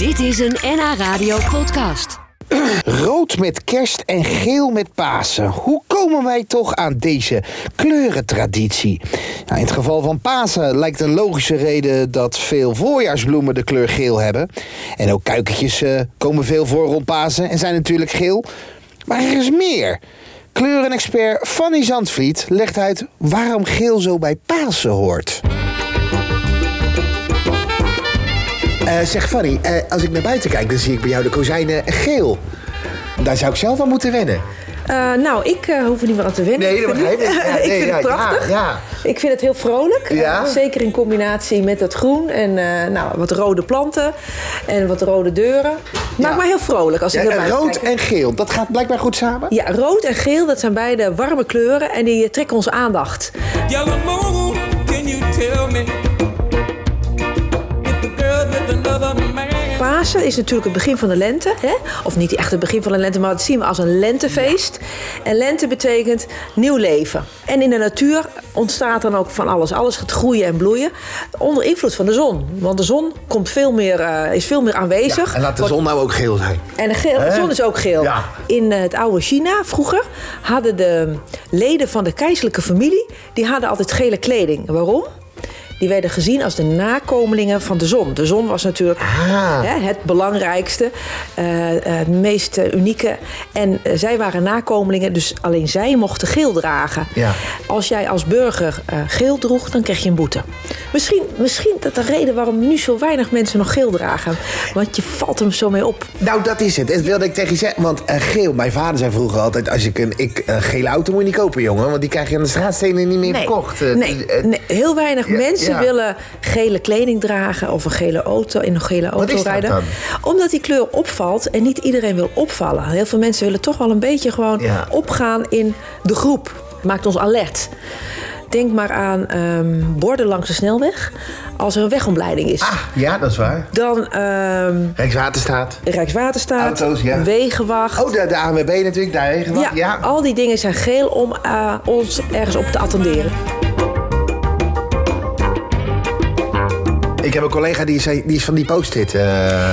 Dit is een NH Radio podcast. Rood met kerst en geel met Pasen. Hoe komen wij toch aan deze kleurentraditie? Nou, in het geval van Pasen lijkt een logische reden dat veel voorjaarsbloemen de kleur geel hebben. En ook kuikentjes eh, komen veel voor rond Pasen en zijn natuurlijk geel. Maar er is meer. Kleurenexpert Fanny Zandvliet legt uit waarom geel zo bij Pasen hoort. Eh, zeg Fanny, eh, als ik naar buiten kijk, dan zie ik bij jou de kozijnen geel. Daar zou ik zelf aan moeten wennen. Uh, nou, ik uh, hoef er niet meer aan te wennen. Nee, dat begrijp ik. Ja, ik nee, vind ja, het prachtig. ja, ja. Ik vind het heel vrolijk. Ja. Uh, zeker in combinatie met het groen en nou, wat rode planten en wat rode deuren. Maakt Ja. mij heel vrolijk als ik Ja, naar en buiten rood kijk. en geel, dat gaat blijkbaar goed samen? Ja, rood en geel, dat zijn beide warme kleuren en die trekken onze aandacht. Yellow moon, can you tell me Pasen is natuurlijk het begin van de lente. Hè? Of niet echt het begin van de lente, maar dat zien we als een lentefeest. En lente betekent nieuw leven. En in de natuur ontstaat dan ook van alles. Alles gaat groeien en bloeien. Onder invloed van de zon. Want de zon komt veel meer, eh, is veel meer aanwezig. En laat de zon nou ook geel zijn. en de, geel, de zon is ook geel. Ja. In eh, het oude China vroeger hadden de leden van de keizerlijke familie... die hadden altijd gele kleding. Waarom? Die werden gezien als de nakomelingen van de zon. De zon was natuurlijk Ah. hè, het belangrijkste, eh, eh, het meest eh, unieke. En eh, zij waren nakomelingen, dus alleen zij mochten geel dragen. Ja. Als jij als burger eh, geel droeg, dan kreeg je een boete. Misschien, misschien dat de reden waarom nu zo weinig mensen nog geel dragen. Want je valt hem zo mee op. Nou, dat is het. Dat wilde ik tegen je zeggen. Want eh, geel, mijn vader zei vroeger altijd... als ik een ik, gele auto moet je niet kopen, jongen. Want die krijg je aan de straatstenen niet meer verkocht. Eh, nee, eh, nee, heel weinig ja, mensen ja. willen gele kleding dragen of een gele auto in een gele auto rijden. dan? Omdat die kleur opvalt en niet iedereen wil opvallen. Heel veel mensen willen toch wel een beetje gewoon Ja. opgaan in de groep. Maakt ons alert. Denk maar aan ehm, borden langs de snelweg. Als er een wegomleiding is. Ah, ja, dat is waar. Dan ehm, Rijkswaterstaat. Rijkswaterstaat, Auto's, ja. Wegenwacht. Oh, de, de ANWB natuurlijk, daar ja, ja. al die dingen zijn geel om eh, ons ergens op te attenderen. Ik heb een collega die is, die is van die post-it. eh,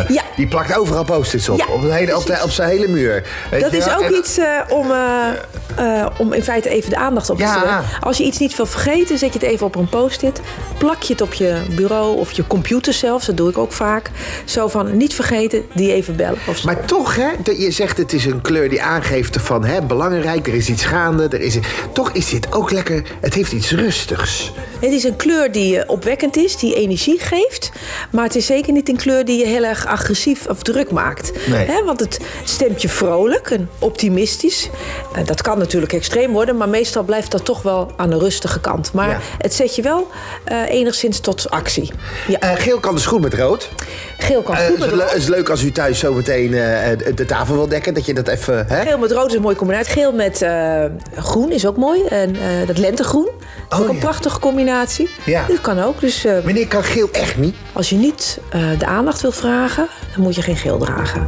Ja. Die plakt overal post-its op. Ja, op, de hele, op, de, precies. op zijn hele muur. Weet Dat je is wel? ook En- iets eh, om, eh, om in feite even de aandacht op te Ja. stellen. Als je iets niet wil vergeten, zet je het even op een post-it. Plak je het op je bureau of je computer zelfs. Dat doe ik ook vaak. Zo van, niet vergeten, die even bellen. Of. Maar toch, hè, dat je zegt het is een kleur die aangeeft van hè, belangrijk, er is iets gaande. Er is, toch is dit ook lekker, het heeft iets rustigs. Het is een kleur die eh, opwekkend is, die energie geeft. Maar het is zeker niet een kleur die je heel erg agressief of druk maakt. Nee. Hè, want het stemt je vrolijk en optimistisch. Eh, dat kan natuurlijk extreem worden, maar meestal blijft dat toch wel aan de rustige kant. Maar Ja. het zet je wel eh, enigszins tot actie. Ja. Eh, geel kan dus goed met rood. Geel kan Eh, goed met het rood. is leuk als u thuis zometeen eh, de, tafel wil dekken, dat je dat even. Hè? Geel met rood is een mooie combinatie. Geel met groen is ook mooi. En dat lentegroen is Oh, ook een ja. prachtige combinatie. Ja. Dat kan ook. Dus Meneer kan geel echt niet. Als je niet de aandacht wil vragen, dan moet je geen geel dragen.